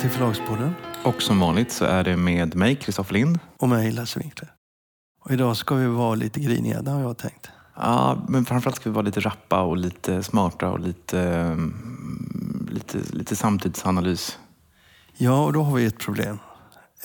Till Förlagspodden. Och som vanligt så är det med mig, Kristoffer Lind. Och mig, Lasse Winkler. Och idag ska vi vara lite griniga, det har jag tänkt. Ja, men framförallt ska vi vara lite rappa och lite smarta och lite, mm, lite, lite samtidsanalys. Ja, och då har vi ett problem.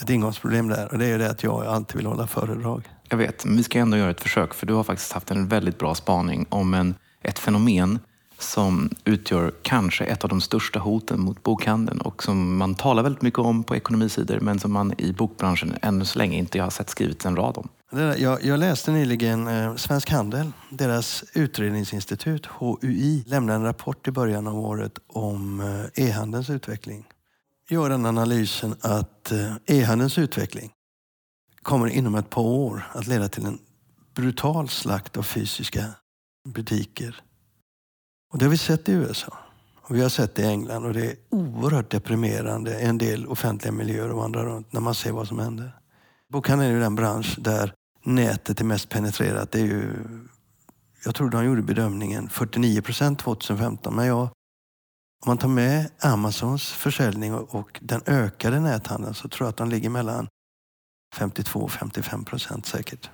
Ett ingångsproblem där. Och det är det att jag alltid vill hålla föredrag. Jag vet, men vi ska ändå göra ett försök. För du har faktiskt haft en väldigt bra spaning om en, ett fenomen som utgör kanske ett av de största hoten mot bokhandeln och som man talar väldigt mycket om på ekonomisidor men som man i bokbranschen ännu så länge inte har sett skrivits en rad om. Jag, jag läste nyligen eh, Svensk Handel, deras utredningsinstitut HUI lämnade en rapport i början av året om eh, e-handelns utveckling. Gör den analysen att eh, e-handelns utveckling kommer inom ett par år att leda till en brutal slakt av fysiska butiker och det har vi sett i USA. Och vi har sett det i England och det är oerhört deprimerande i en del offentliga miljöer och vandra runt när man ser vad som händer. Bokhandeln är ju den bransch där nätet är mest penetrerat. Det är ju, jag tror de gjorde bedömningen 49 procent 2015. Men jag, om man tar med Amazons försäljning och, och den ökade näthandeln så tror jag att de ligger mellan 52 och 55 procent säkert.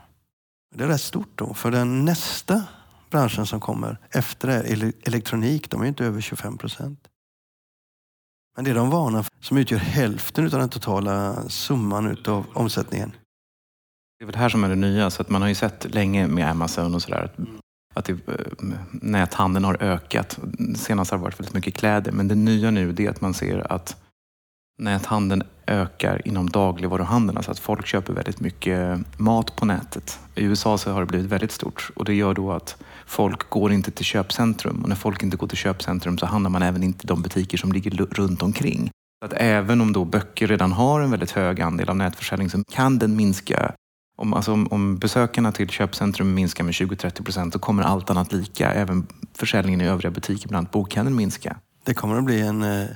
Det är rätt stort då. För den nästa branschen som kommer efter det, elektronik, de är inte över 25 procent. Men det är de vana som utgör hälften av den totala summan av omsättningen. Det är väl det här som är det nya. Så att man har ju sett länge med Amazon och sådär att det, eh, näthandeln har ökat. Senast har det varit väldigt mycket kläder. Men det nya nu är att man ser att näthandeln ökar inom dagligvaruhandeln. Alltså att folk köper väldigt mycket mat på nätet. I USA så har det blivit väldigt stort och det gör då att folk går inte till köpcentrum och när folk inte går till köpcentrum så handlar man även inte i de butiker som ligger runt omkring. Så att även om då böcker redan har en väldigt hög andel av nätförsäljning så kan den minska om, alltså om, om besökarna till köpcentrum minskar med 20-30 procent så kommer allt annat lika. Även försäljningen i övriga butiker, bland annat bokhandeln, minska. Det kommer att bli en eh,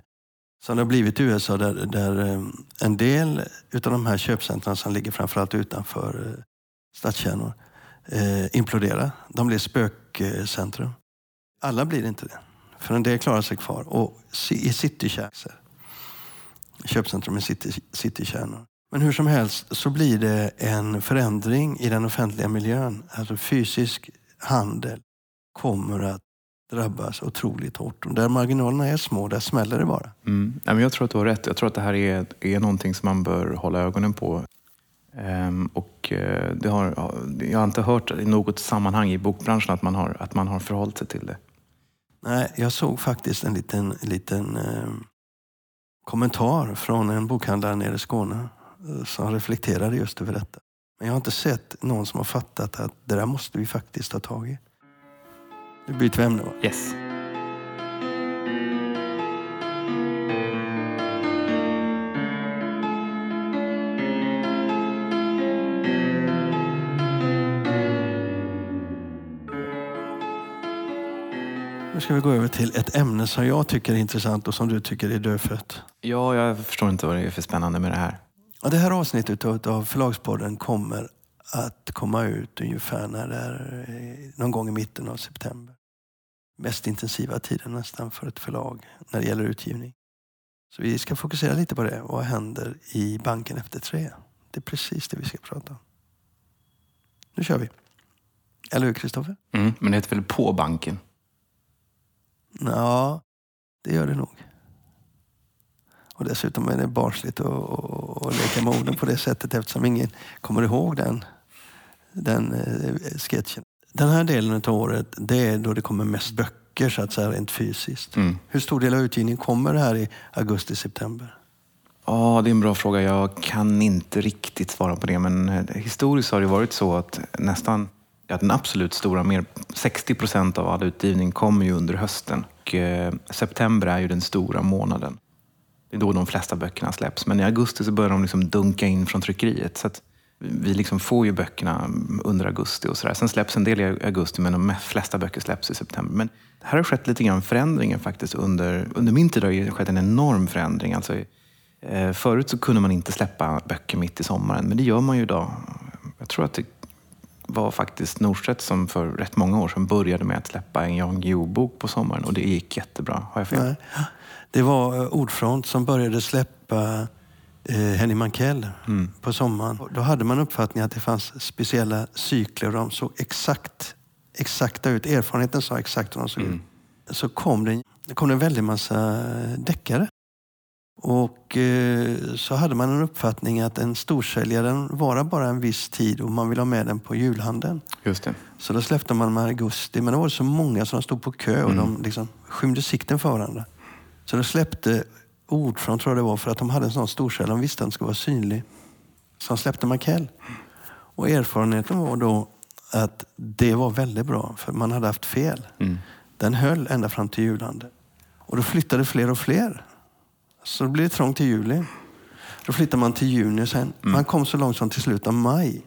som det har blivit i USA där, där eh, en del av de här köpcentren som ligger framförallt utanför eh, stadskärnor eh, imploderar. De blir spökcentrum. Alla blir inte det. För en del klarar sig kvar. Och i citykärnor. Köpcentrum i city, citykärnor. Men hur som helst så blir det en förändring i den offentliga miljön. Alltså fysisk handel kommer att drabbas otroligt hårt. Och där marginalerna är små, där smäller det bara. Mm. Jag tror att du har rätt. Jag tror att det här är, är någonting som man bör hålla ögonen på. Ehm, och eh, det har, jag har inte hört i något sammanhang i bokbranschen att man har, att man har förhållit sig till det. Nej, jag såg faktiskt en liten, liten eh, kommentar från en bokhandlare nere i Skåne eh, som reflekterade just över detta. Men jag har inte sett någon som har fattat att det där måste vi faktiskt ta tag i. Nu byter vi ämne va? Yes. Nu ska vi gå över till ett ämne som jag tycker är intressant och som du tycker är dödfött. Ja, jag förstår inte vad det är för spännande med det här. Det här avsnittet av Förlagspodden kommer att komma ut ungefär när det är eh, någon gång i mitten av september. Mest intensiva tiden nästan för ett förlag när det gäller utgivning. Så vi ska fokusera lite på det. Vad händer i banken efter tre? Det är precis det vi ska prata om. Nu kör vi. Eller hur Kristoffer? Mm, men det heter väl På banken? Ja, det gör det nog. Och dessutom är det barnsligt att, att leka med orden på det sättet eftersom ingen kommer ihåg den, den eh, sketchen. Den här delen av året, det är då det kommer mest böcker så att säga rent fysiskt. Mm. Hur stor del av utgivningen kommer här i augusti-september? Ja, det är en bra fråga. Jag kan inte riktigt svara på det. Men eh, historiskt har det varit så att nästan ja, den absolut stora, mer 60 procent av all utgivning kommer ju under hösten. Och, eh, september är ju den stora månaden. Det är då de flesta böckerna släpps. Men i augusti så börjar de liksom dunka in från tryckeriet. Så vi liksom får ju böckerna under augusti och sådär. Sen släpps en del i augusti, men de flesta böcker släpps i september. Men här har skett lite grann förändringar faktiskt. Under, under min tid har det skett en enorm förändring. Alltså, eh, förut så kunde man inte släppa böcker mitt i sommaren, men det gör man ju idag. Jag tror att det var faktiskt Norstedts som för rätt många år sedan började med att släppa en Jan Guillou-bok på sommaren och det gick jättebra. Har jag fel? Nej. Det var eh, Ordfront som började släppa eh, Henny Mankell Mm. på sommaren. Då hade man uppfattningen att det fanns speciella cykler och de såg exakt, exakta ut. Erfarenheten sa exakt hur de såg Mm. ut. Så kom det, det kom det en väldig massa deckare. Och eh, så hade man en uppfattning att en storsäljare varar bara en viss tid och man vill ha med den på julhandeln. Just det. Så då släppte man med augusti. Men det var så många som stod på kö och Mm. de liksom skymde sikten för varandra. Så då släppte Ordfront, tror jag det var, för att de hade en sån storsäljare. De visste att den skulle vara synlig. Så de släppte Makell. Och erfarenheten var då att det var väldigt bra, för man hade haft fel. Mm. Den höll ända fram till julhandeln. Och då flyttade fler och fler. Så då blev det trångt till juli. Då flyttade man till juni sen. Man kom så långt som till slutet av maj.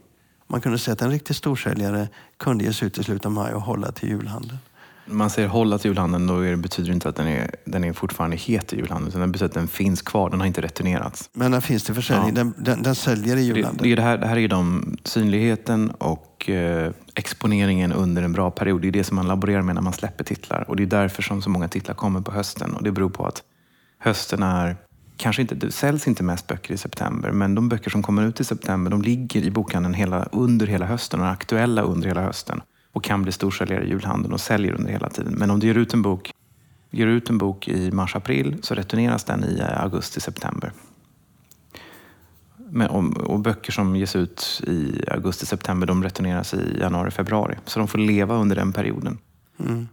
Man kunde se att en riktig storsäljare kunde ge sig ut i slutet av maj och hålla till julhandeln. Man säger hålla till julhandeln, då det, betyder det inte att den är, den är fortfarande het i julhandeln, utan det betyder att den finns kvar, den har inte returnerats. Men den finns till försäljning. Ja. Den, den, den säljer i Det, julhandeln. det, är det, här, det här är de, synligheten och eh, exponeringen under en bra period. Det är det som man laborerar med när man släpper titlar. Och det är därför som så många titlar kommer på hösten. Och det beror på att hösten är, kanske inte, det säljs inte mest böcker i september, men de böcker som kommer ut i september, de ligger i bokhandeln hela, under hela hösten och är aktuella under hela hösten. Och kan bli storsäljare i julhandeln och säljer under hela tiden. Men om du ger ut en bok, ger ut en bok i mars-april så returneras den i augusti-september. Och böcker som ges ut i augusti-september de returneras i januari-februari. Så de får leva under den perioden. Mm.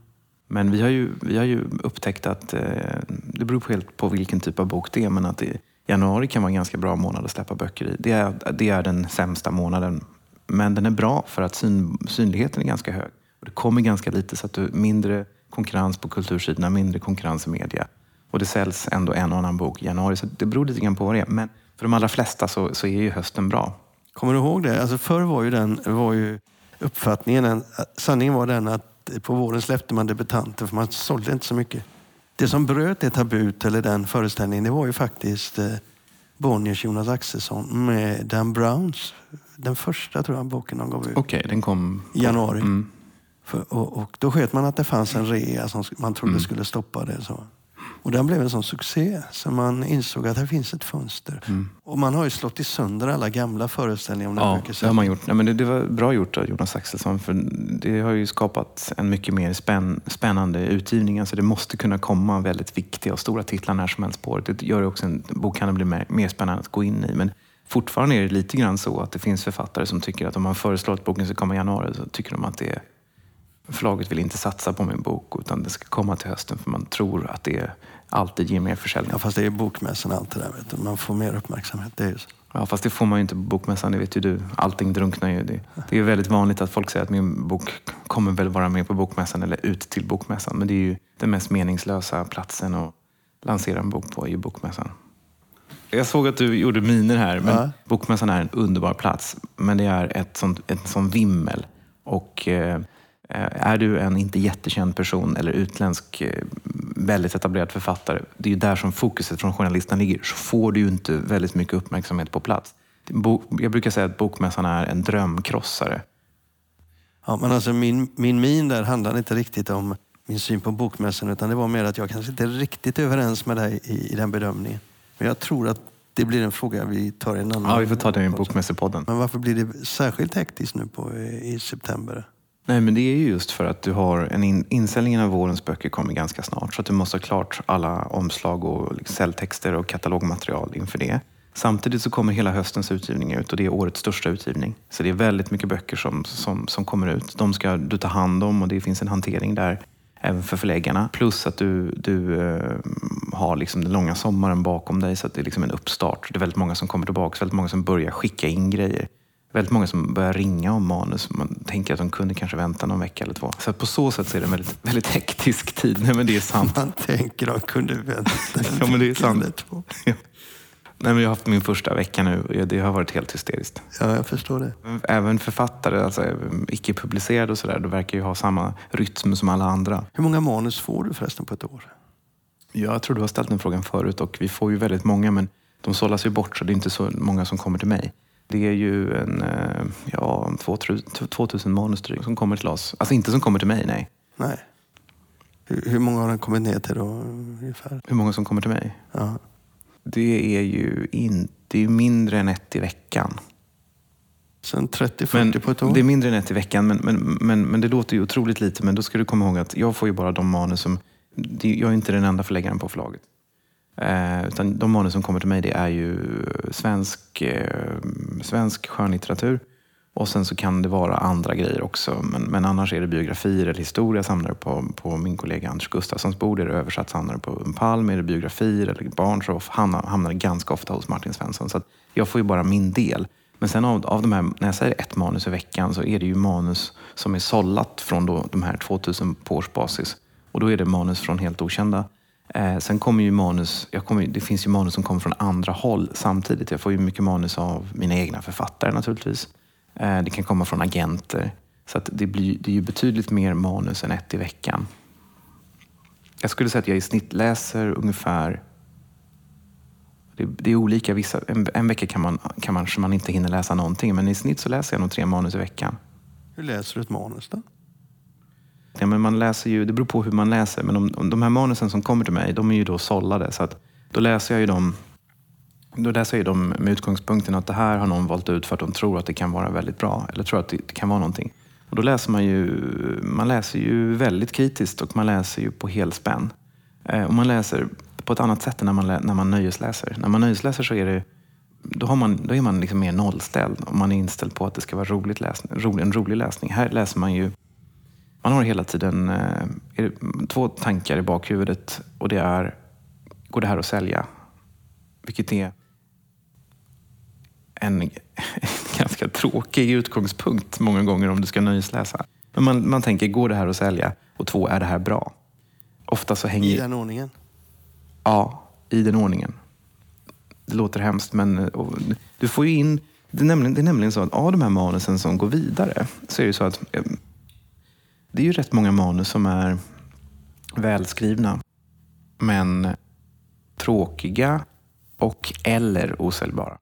Men vi har ju, vi har ju upptäckt att, eh, det beror på helt på vilken typ av bok det är, men att det, januari kan vara en ganska bra månad att släppa böcker i. Det är, det är den sämsta månaden. Men den är bra för att syn, synligheten är ganska hög. Och det kommer ganska lite så att du mindre konkurrens på kultursidorna, mindre konkurrens i media. Och det säljs ändå en och annan bok i januari. Så det beror lite grann på vad det är. Men för de allra flesta så, så är ju hösten bra. Kommer du ihåg det? Alltså förr var ju, den, var ju uppfattningen, sanningen var den att på våren släppte man debutanter för man sålde inte så mycket. Det som bröt det tabut eller den föreställningen det var ju faktiskt eh, Bonniers Jonas Axelsson med Dan Browns. Den första tror jag boken de gav ut. Okej, den kom... I januari. Mm. För, och, och då sket man att det fanns en rea som man trodde skulle stoppa det. Så. Och den blev en sån succé så man insåg att det finns ett fönster. Och man har ju slått i sönder alla gamla föreställningar om Ja, det har man gjort. Nej, men det, det var bra gjort av Jonas Axelsson. För det har ju skapat en mycket mer spänn, spännande utgivning. Alltså det måste kunna komma väldigt viktiga och stora titlar när som helst på året. Det gör ju också en bokhandel blir mer, mer spännande att gå in i. Men fortfarande är det lite grann så att det finns författare som tycker att om man föreslår att boken ska komma i januari så tycker de att det är Förlaget vill inte satsa på min bok utan det ska komma till hösten för man tror att det alltid ger mer försäljning. Ja, fast det är bokmässan allt det där. Vet du. Man får mer uppmärksamhet. Det är ju så. Ja, fast det får man ju inte på bokmässan, det vet ju du. Allting drunknar ju. Det, det är väldigt vanligt att folk säger att min bok kommer väl vara med på bokmässan eller ut till bokmässan. Men det är ju den mest meningslösa platsen att lansera en bok på, är ju bokmässan. Jag såg att du gjorde miner här, men Ja. bokmässan är en underbar plats. Men det är ett sånt, ett sånt vimmel. Och eh, är du en inte jättekänd person eller utländsk eh, väldigt etablerad författare, det är ju där som fokuset från journalisterna ligger, så får du ju inte väldigt mycket uppmärksamhet på plats. Jag brukar säga att bokmässan är en drömkrossare. Ja, men alltså min, min min där handlade inte riktigt om min syn på bokmässan utan det var mer att jag kanske inte är riktigt överens med dig i, i den bedömningen. Men jag tror att det blir en fråga vi tar i en annan... Ja, vi får ta det i Bokmässepodden. Men varför blir det särskilt hektiskt nu på, i september? Nej, men det är ju just för att du har en in, inställningen av vårens böcker kommer ganska snart. Så att du måste ha klart alla omslag och celltexter och katalogmaterial inför det. Samtidigt så kommer hela höstens utgivning ut och det är årets största utgivning. Så det är väldigt mycket böcker som, som, som kommer ut. De ska du ta hand om och det finns en hantering där även för förläggarna. Plus att du, du eh, har liksom den långa sommaren bakom dig så att det är liksom en uppstart. Det är väldigt många som kommer tillbaka, väldigt många som börjar skicka in grejer. Väldigt många som börjar ringa om manus. Man tänker att de kunde kanske vänta någon vecka eller två. Så på så sätt så är det en väldigt, väldigt hektisk tid. Nej men det är sant. Man tänker att de kunde vänta Ja, men det är sant. eller två. Ja. Nej, men jag har haft min första vecka nu och det har varit helt hysteriskt. Ja, jag förstår det. Även författare, alltså icke-publicerade och sådär, de verkar ju ha samma rytm som alla andra. Hur många manus får du förresten på ett år? Jag tror du har ställt den frågan förut och vi får ju väldigt många men de sållas ju bort så det är inte så många som kommer till mig. Det är ju en, eh, ja, 2000 manus drygt som kommer till oss. Alltså inte som kommer till mig, nej. Nej. Hur, hur många har den kommit ner till då ungefär? Hur många som kommer till mig? Ja. Det är ju inte, det är mindre än ett i veckan. Sen 30-40 på ett år? Det är mindre än ett i veckan, men, men, men, men det låter ju otroligt lite. Men då ska du komma ihåg att jag får ju bara de manus som... Jag är inte den enda förläggaren på förlaget. Eh, utan de manus som kommer till mig det är ju svensk, eh, svensk skönlitteratur. Och sen så kan det vara andra grejer också. Men, men annars är det biografier eller historia samlar på, på min kollega Anders Gustafssons bord. Är det översatt samlade på en palm. Är det biografier eller barn så hamnar, hamnar det ganska ofta hos Martin Svensson. Så jag får ju bara min del. Men sen av, av de här, när jag säger ett manus i veckan så är det ju manus som är sållat från då de här 2000 på årsbasis. Och då är det manus från helt okända. Eh, sen kommer ju manus, jag kommer, det finns ju manus som kommer från andra håll samtidigt. Jag får ju mycket manus av mina egna författare naturligtvis. Eh, det kan komma från agenter. Så att det, blir, det är ju betydligt mer manus än ett i veckan. Jag skulle säga att jag i snitt läser ungefär det, det, är olika. Vissa, en, en vecka kan man, kanske man, man inte hinner läsa någonting, men i snitt så läser jag nog tre manus i veckan. Hur läser du ett manus då? Ja, men man läser ju, det beror på hur man läser, men om, om de här manusen som kommer till mig, de är ju då sållade. Så att då läser jag ju dem då läser jag dem med utgångspunkten att det här har någon valt ut för att de tror att det kan vara väldigt bra. Eller tror att det kan vara någonting. Och då läser man ju, man läser ju väldigt kritiskt och man läser ju på helspänn. Eh, och man läser på ett annat sätt än när man, när man nöjesläser. När man nöjesläser så är det då, har man, då är man liksom mer nollställd och man är inställd på att det ska vara roligt läsning, en rolig läsning. Här läser man ju man har hela tiden eh, två tankar i bakhuvudet och det är, går det här att sälja? Vilket är en ganska tråkig utgångspunkt många gånger om du ska nöjesläsa. Men man, man tänker, går det här att sälja? Och två, är det här bra? Ofta så hänger... I den ordningen? Ja, i den ordningen. Det låter hemskt, men och, du får ju in... Det är, nämligen, det är nämligen så att av de här manusen som går vidare så är det så att eh, det är ju rätt många manus som är välskrivna, men tråkiga och eller osäljbara.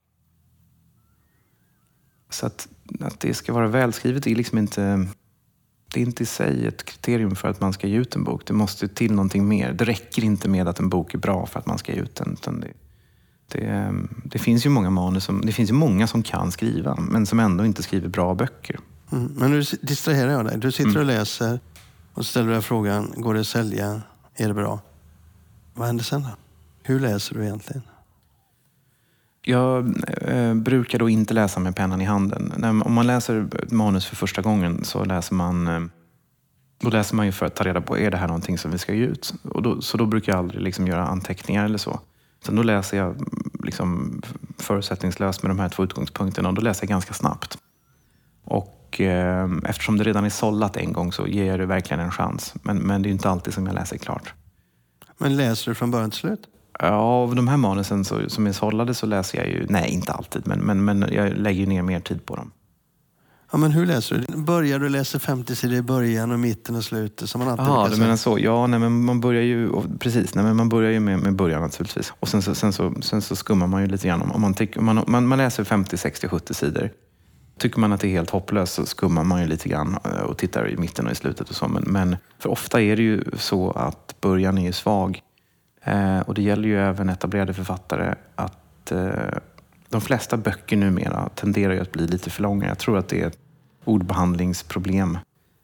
Så att, att det ska vara välskrivet är liksom inte det är inte i sig ett kriterium för att man ska ge ut en bok. Det måste till någonting mer. Det räcker inte med att en bok är bra för att man ska ge ut den. Det, det, det, finns ju många manus som, det finns ju många som kan skriva men som ändå inte skriver bra böcker. Mm, men nu distraherar jag dig. Du sitter och mm. läser och ställer dig frågan, går det att sälja? Är det bra? Vad händer sen då? Hur läser du egentligen? Jag eh, brukar då inte läsa med pennan i handen. När, om man läser manus för första gången så läser man eh, då läser man ju för att ta reda på, är det här någonting som vi ska ge ut? Och då, så då brukar jag aldrig liksom göra anteckningar eller så. Sen då läser jag liksom förutsättningslöst med de här två utgångspunkterna och då läser jag ganska snabbt. Och eh, eftersom det redan är sållat en gång så ger jag det verkligen en chans. Men, men det är inte alltid som jag läser klart. Men läser du från början till slut? Av de här manusen så, som är sållade så läser jag ju, nej inte alltid, men, men, men jag lägger ner mer tid på dem. Ja, men hur läser du? Börjar du läsa 50 sidor i början och mitten och slutet som man alltid Ja, du menar så. Ja, nej, men man börjar ju, precis, nej, men man börjar ju med, med början naturligtvis. Och sen så, sen, så, sen så skummar man ju lite grann. Om man, tycker, man, man, man läser 50, 60, 70 sidor. Tycker man att det är helt hopplöst så skummar man ju lite grann eh, och tittar i mitten och i slutet och så. Men, men för ofta är det ju så att början är ju svag Eh, och det gäller ju även etablerade författare att eh, de flesta böcker numera tenderar ju att bli lite för långa. Jag tror att det är ett ordbehandlingsproblem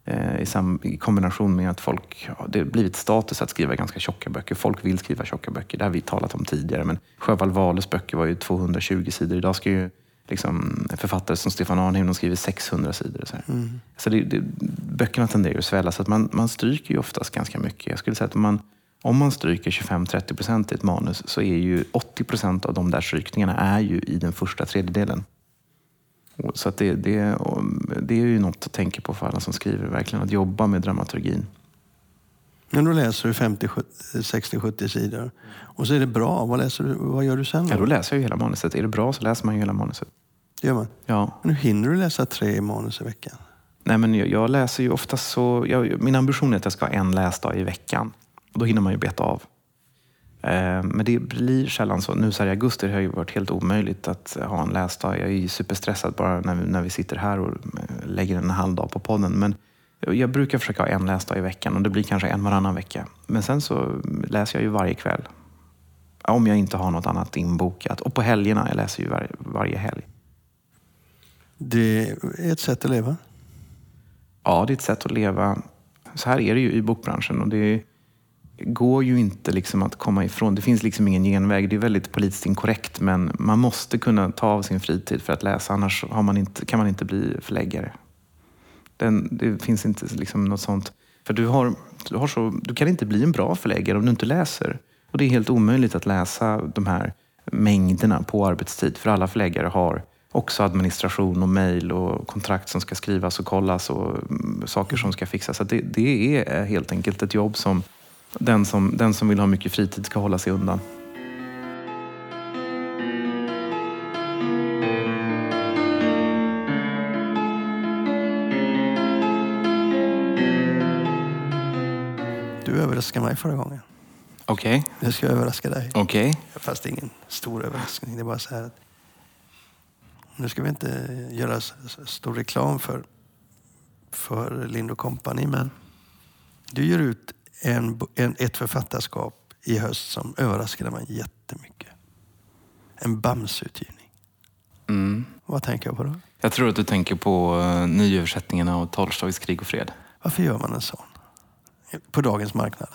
eh, i, sam, i kombination med att folk, ja, det har blivit status att skriva ganska tjocka böcker. Folk vill skriva tjocka böcker. Det har vi talat om tidigare. Men Sjöwall Wahles böcker var ju 220 sidor. Idag ska ju liksom, författare som Stefan Arnhem skriver 600 sidor. Så, mm. så det, det, böckerna tenderar att svälla så att man, man stryker ju oftast ganska mycket. Jag skulle säga att man om man stryker 25-30 procent i ett manus så är ju 80 procent av de där strykningarna är ju i den första tredjedelen. Så att det, det, det är ju något att tänka på för alla som skriver, verkligen att jobba med dramaturgin. Men då läser du 50, 60, 70 sidor och så är det bra. Vad, läser du, vad gör du sen? Då? Ja, då läser jag ju hela manuset. Är det bra så läser man ju hela manuset. Det gör man? Ja. Men hur hinner du läsa tre manus i veckan? Nej, men jag, jag läser ju oftast så... Jag, min ambition är att jag ska ha en läsdag i veckan. Och då hinner man ju beta av. Eh, men det blir sällan så. Nu så här i augusti har det ju varit helt omöjligt att ha en läsdag. Jag är ju superstressad bara när vi, när vi sitter här och eh, lägger en halv dag på podden. Men jag brukar försöka ha en läsdag i veckan och det blir kanske en varannan vecka. Men sen så läser jag ju varje kväll. Om jag inte har något annat inbokat. Och på helgerna, jag läser ju var, varje helg. Det är ett sätt att leva. Ja, det är ett sätt att leva. Så här är det ju i bokbranschen. Och det går ju inte liksom att komma ifrån. Det finns liksom ingen genväg. Det är väldigt politiskt inkorrekt men man måste kunna ta av sin fritid för att läsa. Annars man inte, kan man inte bli förläggare. Den, det finns inte liksom något sånt. För du, har, du, har så, du kan inte bli en bra förläggare om du inte läser. Och det är helt omöjligt att läsa de här mängderna på arbetstid. För alla förläggare har också administration och mejl och kontrakt som ska skrivas och kollas och mm, saker som ska fixas. Så det, det är helt enkelt ett jobb som den som, den som vill ha mycket fritid ska hålla sig undan. Överraskade mig förra gången. Okej. Okay. Nu ska jag överraska dig. Okej. Okay. Fast ingen stor överraskning. Det är bara så här att nu ska vi inte göra stor reklam för, för Lind Company, men du ger ut en, en, ett författarskap i höst som överraskade mig jättemycket. En Bamse-utgivning. Mm. Vad tänker jag på då? Jag tror att du tänker på uh, nyöversättningen av Tolstojs Krig och fred. Varför gör man en sån? På dagens marknad?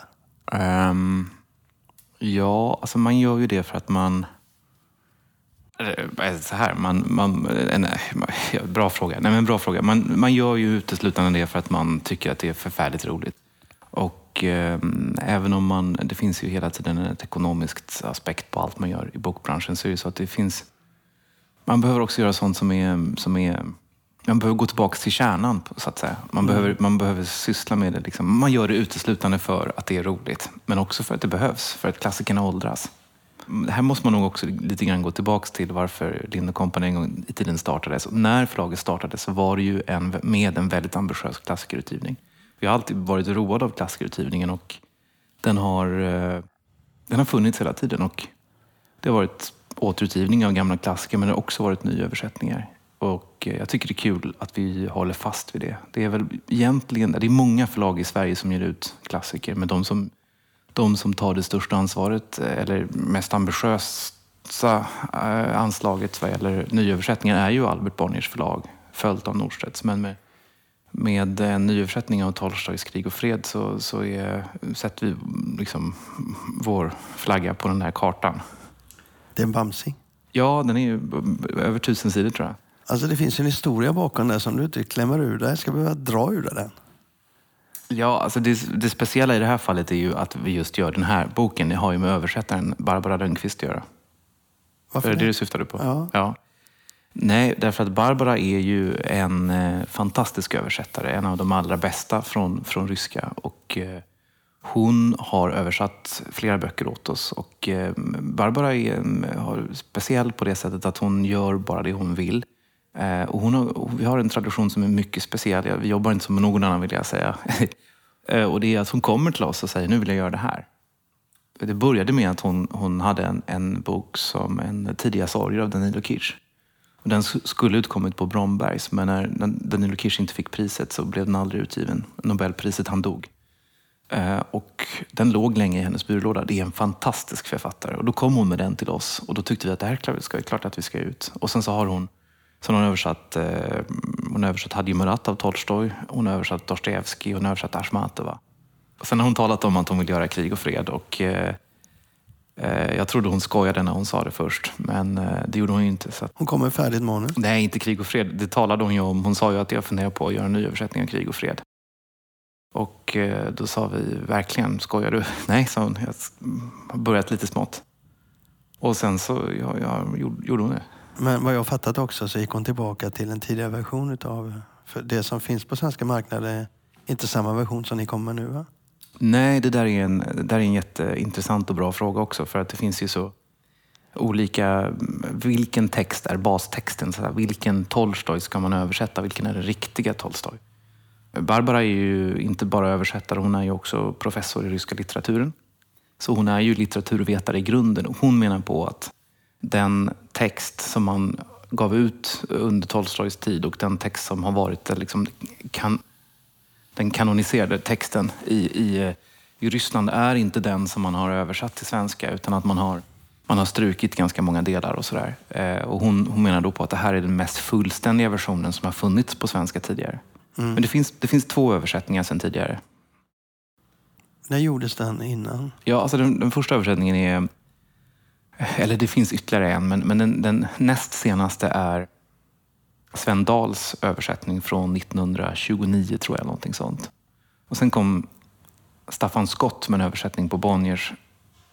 Um, ja, alltså man gör ju det för att man... Så här, man, man, nej, bra fråga. Nej, men bra fråga. Man, man gör ju uteslutande det för att man tycker att det är förfärligt roligt. Och eh, även om man, det finns ju hela tiden ett ekonomiskt aspekt på allt man gör i bokbranschen så är det så att det finns, man behöver också göra sånt som är, som är man behöver gå tillbaka till kärnan så att säga. Man, mm. behöver, man behöver syssla med det. Liksom. Man gör det uteslutande för att det är roligt. Men också för att det behövs, för att klassikerna åldras. Här måste man nog också lite grann gå tillbaka till varför Lind Company en gång i tiden startades. Och när förlaget startades så var det ju en, med en väldigt ambitiös klassikerutgivning. Vi har alltid varit roade av klassikerutgivningen och den har, eh, den har funnits hela tiden. Och det har varit återutgivning av gamla klassiker men det har också varit nyöversättningar. Och eh, jag tycker det är kul att vi håller fast vid det. Det är väl egentligen, det är många förlag i Sverige som ger ut klassiker men de som, de som tar det största ansvaret eh, eller mest ambitiösa anslaget vad gäller nyöversättningar är ju Albert Bonniers förlag följt av Norstedts. Men med med en nyöversättning av Tolstojs Krig och fred så, så är, sätter vi liksom vår flagga på den här kartan. Det är en Bamsing? Ja, den är ju över tusen sidor tror jag. Alltså det finns en historia bakom det som du inte klämmer ur dig. Ska behöva dra ur den? Ja, alltså det, det, speciella i det här fallet är ju att vi just gör den här boken. Det har ju med översättaren Barbara Rönnqvist att göra. Varför är det det du syftade på? Ja. ja. Nej, därför att Barbara är ju en eh, fantastisk översättare. En av de allra bästa från, från ryska. Och, eh, hon har översatt flera böcker åt oss. Och, eh, Barbara är har, speciell på det sättet att hon gör bara det hon vill. Eh, och hon har, vi har en tradition som är mycket speciell. Vi jobbar inte som någon annan vill jag säga. Eh, och det är att hon kommer till oss och säger nu vill jag göra det här. Det började med att hon, hon hade en, en bok som en tidiga sorger av Danilo Kirch. Den skulle utkommit på Brombergs, men när Danilo Kirsch inte fick priset så blev den aldrig utgiven. Nobelpriset, han dog. Eh, och den låg länge i hennes byrålåda. Det är en fantastisk författare. Och då kom hon med den till oss och då tyckte vi att det här ska klart att vi ska ut. Och sen så har hon, har hon översatt, eh, hon översatt Hadji Murat av Tolstoj, hon har översatt Dostojevskij, hon har översatt Ashmatova. Och sen har hon talat om att hon vill göra krig och fred och eh, Eh, jag trodde hon skojade när hon sa det först, men eh, det gjorde hon ju inte. Så Hon kommer färdigt manus? Nej, inte Krig och fred. Det talade hon ju om. Hon sa ju att jag funderar på att göra en ny översättning av Krig och fred. Och då sa vi, verkligen, skojar du? Nej, sa hon. Jag har börjat lite smått. Och sen så ja, ja, gjorde hon det. Men vad jag fattat också så gick hon tillbaka till en tidigare version utav... För det som finns på svenska marknaden är inte samma version som ni kommer med nu va? Nej, det där är en, det där är en jätteintressant och bra fråga också. För att det finns ju så olika... Vilken text är bastexten? Så här, vilken Tolstoj ska man översätta? Vilken är den riktiga Tolstoj? Barbara är ju inte bara översättare, hon är ju också professor i ryska litteraturen. Så hon är ju litteraturvetare i grunden och hon menar på att den text som man gav ut under Tolstojs tid och den text som har varit liksom, kan, den kanoniserade texten i, i, i Ryssland är inte den som man har översatt till svenska utan att man har, man har strukit ganska många delar och sådär. Eh, och hon, hon menar då på att det här är den mest fullständiga versionen som har funnits på svenska tidigare. Mm. Men det finns, det finns två översättningar sedan tidigare. När gjordes den innan? Ja, alltså den, den första översättningen är... Eller det finns ytterligare en, men, men den, den näst senaste är Sven Dahls översättning från 1929, tror jag. någonting sånt. Och sen kom Staffan Skott med en översättning på Bonniers.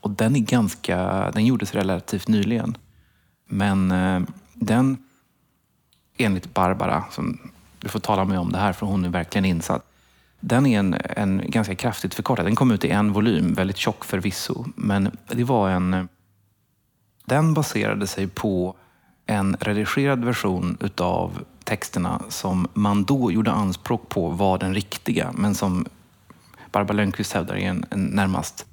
Och den är ganska... Den gjordes relativt nyligen. Men eh, den, enligt Barbara, som du får tala med om det här för hon är verkligen insatt. Den är en, en ganska kraftigt förkortad. Den kom ut i en volym, väldigt tjock förvisso. Men det var en... Den baserade sig på en redigerad version utav texterna som man då gjorde anspråk på var den riktiga, men som Barbara Lönnqvist hävdar är en, en närmast,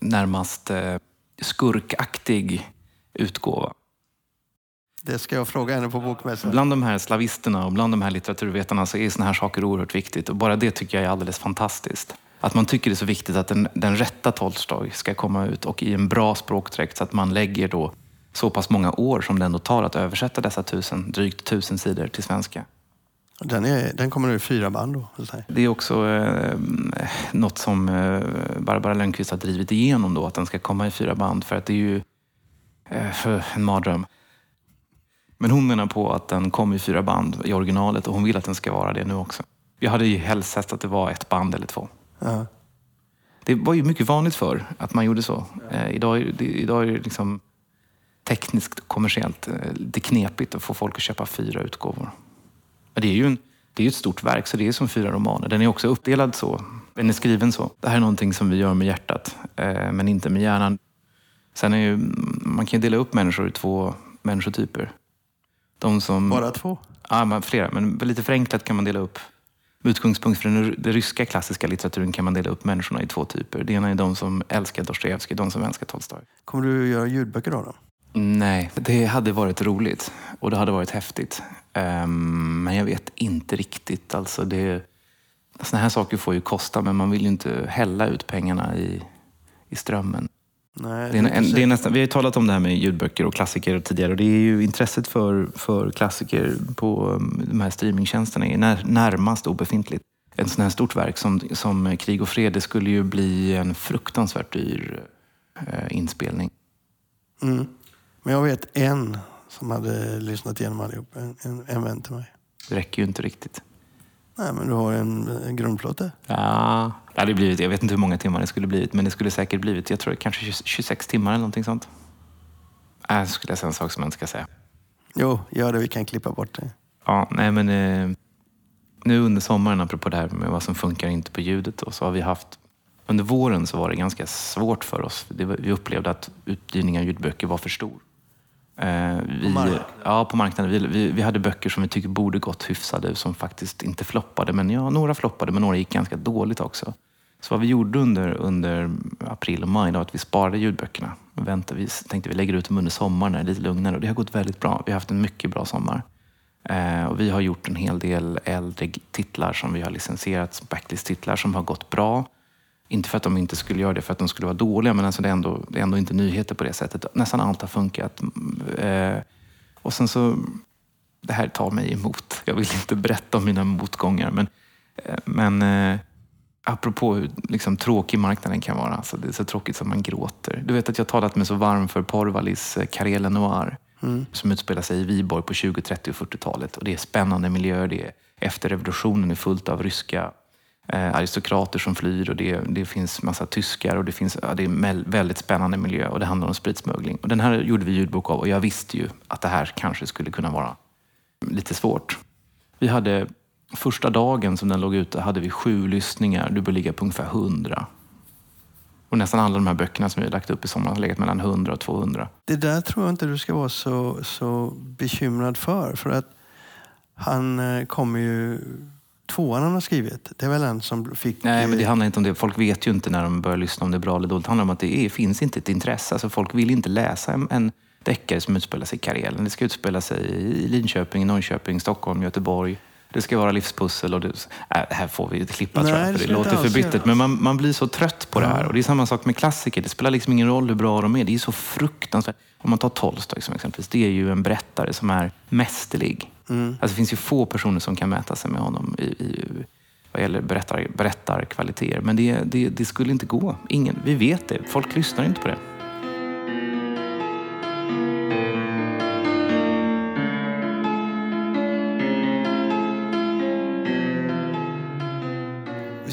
närmast eh, skurkaktig utgåva. Det ska jag fråga henne på bokmässan. Bland de här slavisterna och bland de här litteraturvetarna så är såna här saker oerhört viktigt. Och bara det tycker jag är alldeles fantastiskt. Att man tycker det är så viktigt att den, den rätta Tolstoj ska komma ut och i en bra språkdräkt så att man lägger då så pass många år som det ändå tar att översätta dessa tusen, drygt tusen sidor till svenska. Den, är, den kommer nu i fyra band då? Det är också eh, något som eh, Barbara Lönnqvist har drivit igenom då, att den ska komma i fyra band. För att det är ju eh, en mardröm. Men hon menar på att den kom i fyra band i originalet och hon vill att den ska vara det nu också. Jag hade ju helst sett att det var ett band eller två. Ja. Det var ju mycket vanligt för att man gjorde så. Eh, idag, det, idag är det liksom tekniskt och kommersiellt eh, lite knepigt att få folk att köpa fyra utgåvor. Men det är ju en, det är ett stort verk, så det är som fyra romaner. Den är också uppdelad så. Den är skriven så. Det här är någonting som vi gör med hjärtat, eh, men inte med hjärnan. Sen är ju, man kan ju dela upp människor i två människotyper. De som... Bara två? Ja, men flera. Men lite förenklat kan man dela upp. Med utgångspunkt från den ryska klassiska litteraturen kan man dela upp människorna i två typer. Det ena är de som älskar Dostojevskij, de som älskar Tolstoj. Kommer du göra ljudböcker av dem? Nej, det hade varit roligt och det hade varit häftigt. Ehm, men jag vet inte riktigt. Alltså det, såna här saker får ju kosta, men man vill ju inte hälla ut pengarna i, i strömmen. Nej, Det är en, det är nästan, vi har ju talat om det här med ljudböcker och klassiker tidigare och det är ju intresset för, för klassiker på um, de här streamingtjänsterna är när, närmast obefintligt. Ett sånt här stort verk som, som Krig och fred, det skulle ju bli en fruktansvärt dyr eh, inspelning. Mm. Men jag vet en som hade lyssnat igenom allihop. En, en, en vän till mig. Det räcker ju inte riktigt. Nej, men du har en, en grundplåt där. Ja, det hade blivit, jag vet inte hur många timmar det skulle blivit, men det skulle säkert blivit, jag tror kanske 20 26 timmar eller någonting sånt. Äh, så skulle jag säga en sak som jag inte ska säga. Jo, gör det. Vi kan klippa bort det. Ja, nej men eh, nu under sommaren, apropå det här med vad som funkar inte på ljudet, då, så har vi haft under våren så var det ganska svårt för oss. Det vi upplevde att utgivningen av ljudböcker var för stor. Eh, vi, marknaden? Ja, på marknaden. Vi, vi, vi hade böcker som vi tyckte borde gått hyfsade, som faktiskt inte floppade. Men ja, några floppade, men några gick ganska dåligt också. Så vad vi gjorde under, under april och maj var att vi sparade ljudböckerna. Väntade, vi tänkte vi lägger ut dem under sommaren när det är lite lugnare. Och det har gått väldigt bra. Vi har haft en mycket bra sommar. Eh, och vi har gjort en hel del äldre titlar som vi har licensierat, backlist-titlar som har gått bra. Inte för att de inte skulle göra det för att de skulle vara dåliga, men alltså det, är ändå, det är ändå inte nyheter på det sättet. Nästan allt har funkat. Eh, och sen så, det här tar mig emot. Jag vill inte berätta om mina motgångar, men, eh, men eh, apropå hur liksom, tråkig marknaden kan vara. Alltså, det är så tråkigt som man gråter. Du vet att jag talat mig så varm för Porvalis eh, Karela Noir som utspelar sig i Viborg på 20, 30 och 40-talet. Och det är spännande miljöer. Det är efter revolutionen är fullt av ryska eh, aristokrater som flyr och det, det finns massa tyskar och det, finns, ja, det är en väldigt spännande miljö och det handlar om spritsmuggling. Och den här gjorde vi ljudbok av och jag visste ju att det här kanske skulle kunna vara lite svårt. Vi hade första dagen som den låg ute hade vi sju lyssningar. Du bör ligga på ungefär 100. Och nästan alla de här böckerna som vi har lagt upp i sommar har legat mellan 100 och 200. Det där tror jag inte du ska vara så, så bekymrad för. För att han eh, kommer ju tvåan han har skrivit, det är väl en som fick... Nej, men det eh, handlar inte om det. Folk vet ju inte när de börjar lyssna om det är bra eller dåligt. Det handlar om att det är, finns inte ett intresse. Alltså, folk vill inte läsa en, en deckare som utspelar sig i Karelen. Det ska utspela sig i Linköping, Norrköping, Stockholm, Göteborg. Det ska vara livspussel och det, äh, här får vi klippa tror Nej, jag, det för det ska låter för bittert. Men man, man blir så trött på det här. Och det är samma sak med klassiker. Det spelar liksom ingen roll hur bra de är. Det är så fruktansvärt. Om man tar Tolstoj som exempelvis. Det är ju en berättare som är mästerlig. Mm. Alltså, det finns ju få personer som kan mäta sig med honom i, i, vad gäller berättar, berättarkvaliteter. Men det, det, det skulle inte gå. Ingen, vi vet det. Folk lyssnar inte på det.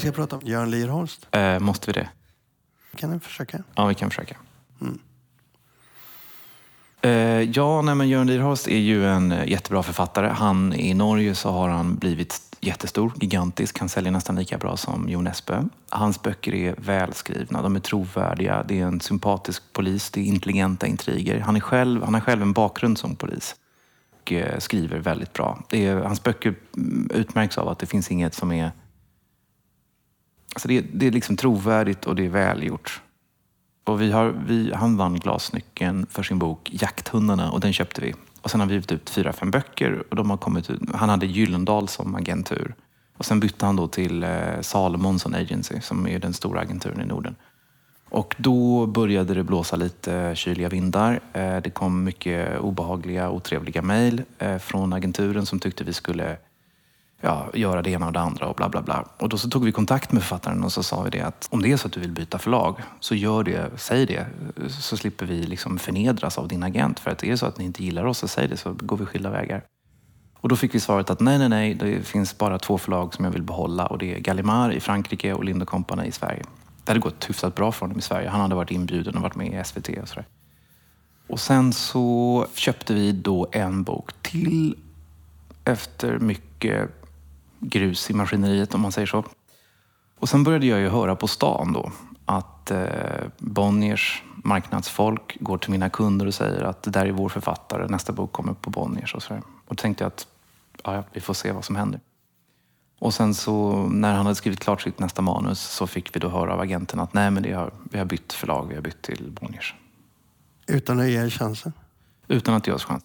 Vi ska prata om Jörn Lierholst. Eh, måste vi det? Kan ni försöka? Ja, vi kan försöka. Mm. Eh, ja, nej, men Göran Lierholst är ju en eh, jättebra författare. Han, I Norge så har han blivit jättestor, gigantisk. Han säljer nästan lika bra som Jon Espe. Hans böcker är välskrivna, de är trovärdiga. Det är en sympatisk polis, det är intelligenta intriger. Han, är själv, han har själv en bakgrund som polis och eh, skriver väldigt bra. Det är, hans böcker mm, utmärks av att det finns inget som är... Alltså det, är- det är liksom trovärdigt och det är välgjort. Och vi har, vi, han vann Glasnyckeln för sin bok Jakthundarna och den köpte vi. Och sen har vi givit ut fyra, fem böcker och de har kommit ut. Han hade Gyllendal som agentur. Och sen bytte han då till eh, Salomonsson Agency som är den stora agenturen i Norden. Och då började det blåsa lite kyliga vindar. Eh, Det kom mycket obehagliga, otrevliga mejl eh, från agenturen som tyckte vi skulle ja, göra det ena och det andra och bla bla bla. Och då så tog vi kontakt med författaren och så sa vi det att om det är så att du vill byta förlag så gör det, säg det. Så slipper vi liksom förnedras av din agent. För att är det så att ni inte gillar oss så säg det så går vi skilda vägar. Och då fick vi svaret att nej, nej, nej, det finns bara två förlag som jag vill behålla och det är Gallimard i Frankrike och Lind Company i Sverige. Det hade gått hyfsat bra för honom i Sverige. Han hade varit inbjuden och varit med i SVT och sådär. Och sen så köpte vi då en bok till efter mycket grus i maskineriet om man säger så. Och sen började jag ju höra på stan då att eh, Bonniers marknadsfolk går till mina kunder och säger att det där är vår författare, nästa bok kommer på Bonniers och sådär. Och då tänkte jag att ja, vi får se vad som händer. Och sen så när han hade skrivit klart sitt nästa manus så fick vi då höra av agenten att nej men det har, vi har bytt förlag, vi har bytt till Bonniers. Utan att ge er chansen. Utan att ge oss chans.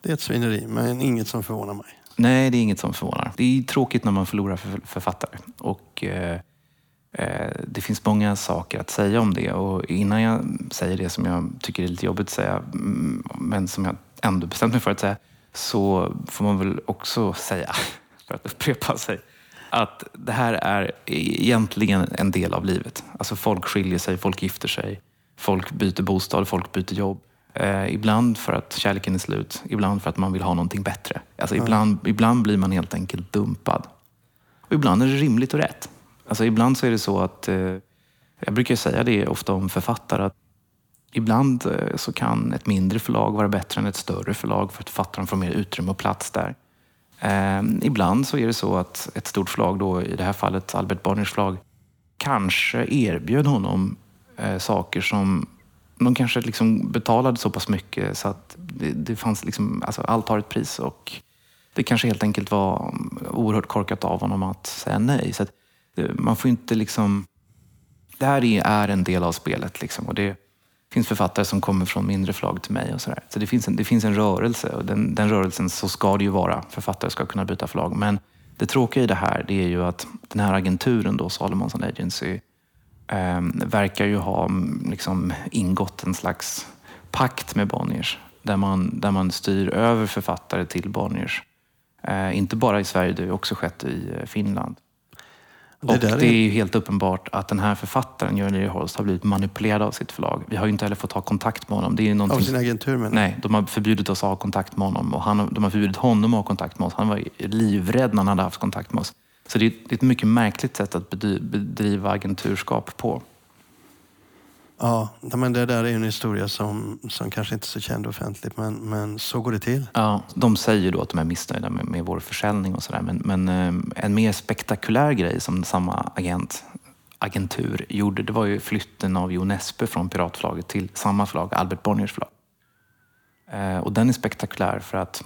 Det är ett svineri, men inget som förvånar mig. Nej, det är inget som förvånar. Det är tråkigt när man förlorar författare. Och, eh, eh, det finns många saker att säga om det. Och innan jag säger det som jag tycker är lite jobbigt att säga, mm, men som jag ändå bestämt mig för att säga, så får man väl också säga, för att upprepa sig, att det här är egentligen en del av livet. Alltså folk skiljer sig, folk gifter sig, folk byter bostad, folk byter jobb. Eh, ibland för att kärleken är slut, ibland för att man vill ha någonting bättre. Alltså ibland, ibland blir man helt enkelt dumpad. Och ibland är det rimligt och rätt. Alltså ibland så är det så att, eh, jag brukar säga det ofta om författare, att ibland eh, så kan ett mindre förlag vara bättre än ett större förlag för att författaren får mer utrymme och plats där. Eh, ibland så är det så att ett stort förlag, då, i det här fallet Albert Bonniers förlag, kanske erbjöd honom eh, saker som de kanske liksom betalade så pass mycket så att det, det fanns liksom, alltså allt har ett pris och det kanske helt enkelt var oerhört korkat av honom att säga nej. Så att eh, man får inte liksom... Det här är- är en del av spelet liksom och det finns författare som kommer från mindre förlag till mig och sådär. Så det finns en, det finns en rörelse och den, den rörelsen så ska det ju vara. Författare ska kunna byta förlag. Men det tråkiga i det här det är ju att den här agenturen då, Salomonsson Agency, eh, verkar ju ha mm, liksom, ingått en slags pakt med Bonniers där man, där man styr över författare till Bonniers. Eh, inte bara i Sverige, det har också skett i eh, Finland. Det och det är- ju helt uppenbart att den här författaren, Jörn Lierholst, har blivit manipulerad av sitt förlag. Vi har ju inte heller fått ha kontakt med honom. Det är ju Av någonting... sin agentur menar. Nej, de har förbjudit oss att ha kontakt med honom och han, de har förbjudit honom att ha kontakt med oss. Han var livrädd när han hade haft kontakt med oss. Så det är ett mycket märkligt sätt att bedri- bedriva agenturskap på. Ja, men det där är ju en historia som, som kanske inte är så känd offentligt, men, men så går det till. Ja, de säger då att de är missnöjda med, med vår försäljning och sådär. Men, men eh, en mer spektakulär grej som samma agent, agentur gjorde, det var ju flytten av Jo Nesbø från Piratförlaget till samma förlag, Albert Bonniers förlag. Eh, och den är spektakulär för att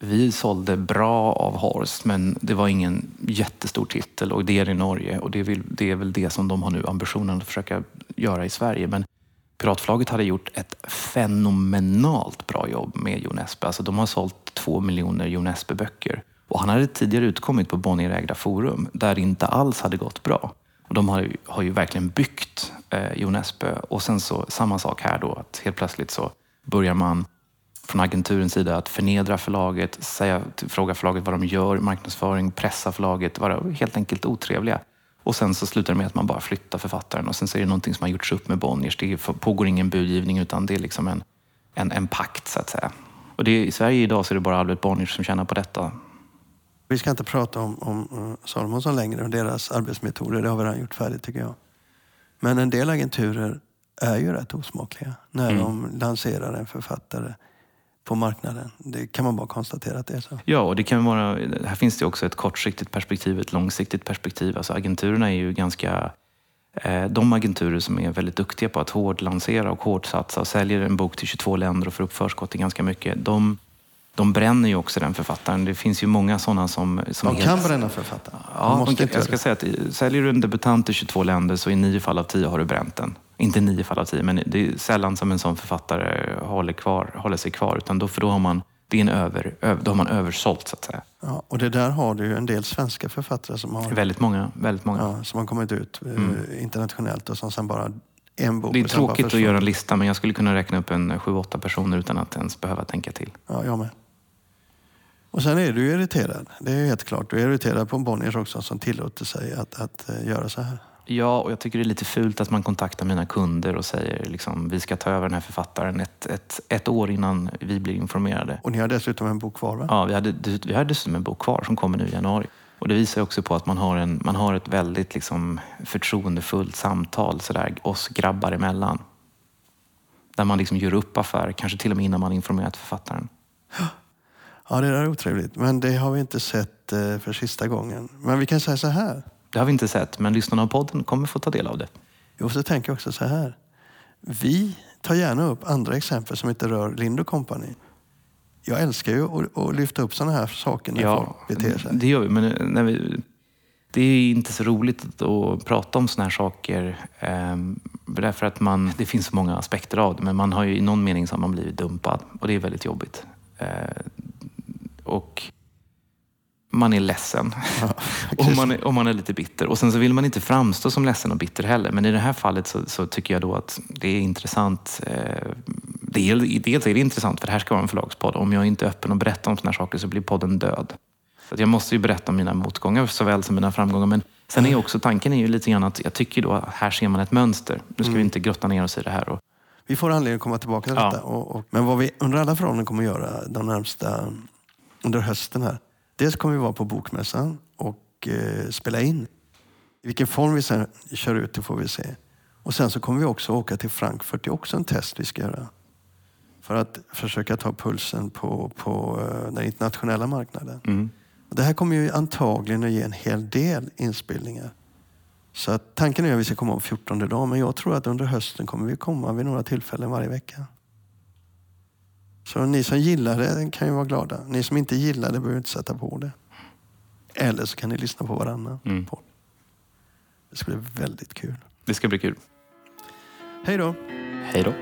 vi sålde bra av Horst, men det var ingen jättestor titel och det är i Norge och det är, väl, det är väl det som de har nu ambitionen att försöka göra i Sverige. Men Piratförlaget hade gjort ett fenomenalt bra jobb med Jon Espe. Alltså de har sålt två miljoner Jon Espe-böcker. Och han hade tidigare utkommit på Bonnierägda Forum där det inte alls hade gått bra. Och de har ju, har ju verkligen byggt eh, Jon Espe. Och sen så samma sak här då, att helt plötsligt så börjar man från agenturens sida att förnedra förlaget, säga, fråga förlaget vad de gör, marknadsföring, pressa förlaget, vara helt enkelt otrevliga. Och sen så slutar det med att man bara flyttar författaren och sen så är det någonting som har gjorts upp med Bonniers. Det pågår ingen budgivning utan det är liksom en, en, en pakt så att säga. Och det, i Sverige idag så är det bara Albert Bonniers som tjänar på detta. Vi ska inte prata om, om eh, Salomonsson längre och deras arbetsmetoder. Det har vi redan gjort färdigt tycker jag. Men en del agenturer är ju rätt osmakliga när mm. de lanserar en författare på marknaden. Det kan man bara konstatera att det är så. Ja, och det kan vara, här finns det också ett kortsiktigt perspektiv, ett långsiktigt perspektiv. Alltså agenturerna är ju ganska eh, de agenturer som är väldigt duktiga på att hårt lansera och hårt satsa och säljer en bok till 22 länder och får upp förskott i ganska mycket, de, de bränner ju också den författaren. Det finns ju många sådana som... som de kan bränna författaren? Ja, kan, jag ska säga att säljer du en debutant i 22 länder så i nio fall av tio har du bränt den. Inte nio fall av tio, men det är sällan som en sån författare håller, kvar, håller sig kvar. Utan då, för då har man, det är över, då har man översålt så att säga. Ja, och det där har du ju en del svenska författare som har... Väldigt många. Väldigt många. Ja, som har kommit ut eh, mm. internationellt och som sen bara en bok. Det är tråkigt att göra en lista, men jag skulle kunna räkna upp en sju, åtta personer utan att ens behöva tänka till. Ja, jag med. Och sen är du ju irriterad. Det är helt klart. Du är irriterad på Bonniers också som tillåter sig att, att uh, göra så här. Ja, och jag tycker det är lite fult att man kontaktar mina kunder och säger liksom, vi ska ta över den här författaren ett, ett, ett år innan vi blir informerade. Och ni har dessutom en bok kvar va? Ja, vi hade, vi hade dessutom en bok kvar som kommer nu i januari. Och det visar också på att man har, en, man har ett väldigt liksom, förtroendefullt samtal sådär, oss grabbar emellan. Där man liksom gör upp affär, kanske till och med innan man informerat författaren. Ja, det är otrevligt. Men det har vi inte sett eh, för sista gången. Men vi kan säga så här. Det har vi inte sett, men lyssnarna av podden kommer få ta del av det. Jo, så tänker jag också så här. Vi tar gärna upp andra exempel som inte rör Lind Company. Jag älskar ju att, att lyfta upp sådana här saker när ja, folk beter sig. det gör vi. Men när vi, det är inte så roligt att prata om sådana här saker. Eh, därför att man, det finns så många aspekter av det. Men man har ju i någon mening så har man blivit dumpad. Och det är väldigt jobbigt. Eh, och man är ledsen. Ja, och, man är, och man är lite bitter. Och sen så vill man inte framstå som ledsen och bitter heller. Men i det här fallet så, så tycker jag då att det är intressant. Eh, dels, dels är det intressant för det här ska vara en förlagspodd. Om jag inte är öppen och berättar om sådana här saker så blir podden död. Så jag måste ju berätta om mina motgångar såväl som mina framgångar. Men sen är också tanken är ju lite grann att jag tycker då att här ser man ett mönster. Nu ska mm. vi inte grotta ner oss i det här. Och... Vi får anledning att komma tillbaka till ja. detta. Och, och, men vad vi under alla förhållanden kommer att göra de närmsta under hösten här Dels kommer vi vara på Bokmässan och eh, spela in. I vilken form vi sen kör ut det får vi se. Och sen så kommer vi också åka till Frankfurt. Det är också en test vi ska göra. För att försöka ta pulsen på, på uh, den internationella marknaden. Mm. Och det här kommer ju antagligen att ge en hel del inspelningar. Så att tanken är att vi ska komma om 14 dagar, men jag tror att under hösten kommer vi komma vid några tillfällen varje vecka. Så ni som gillar det kan ju vara glada. Ni som inte gillar det behöver inte sätta på det. Eller så kan ni lyssna på varannan mm. Det ska bli väldigt kul. Det ska bli kul. Hej då. Hej då.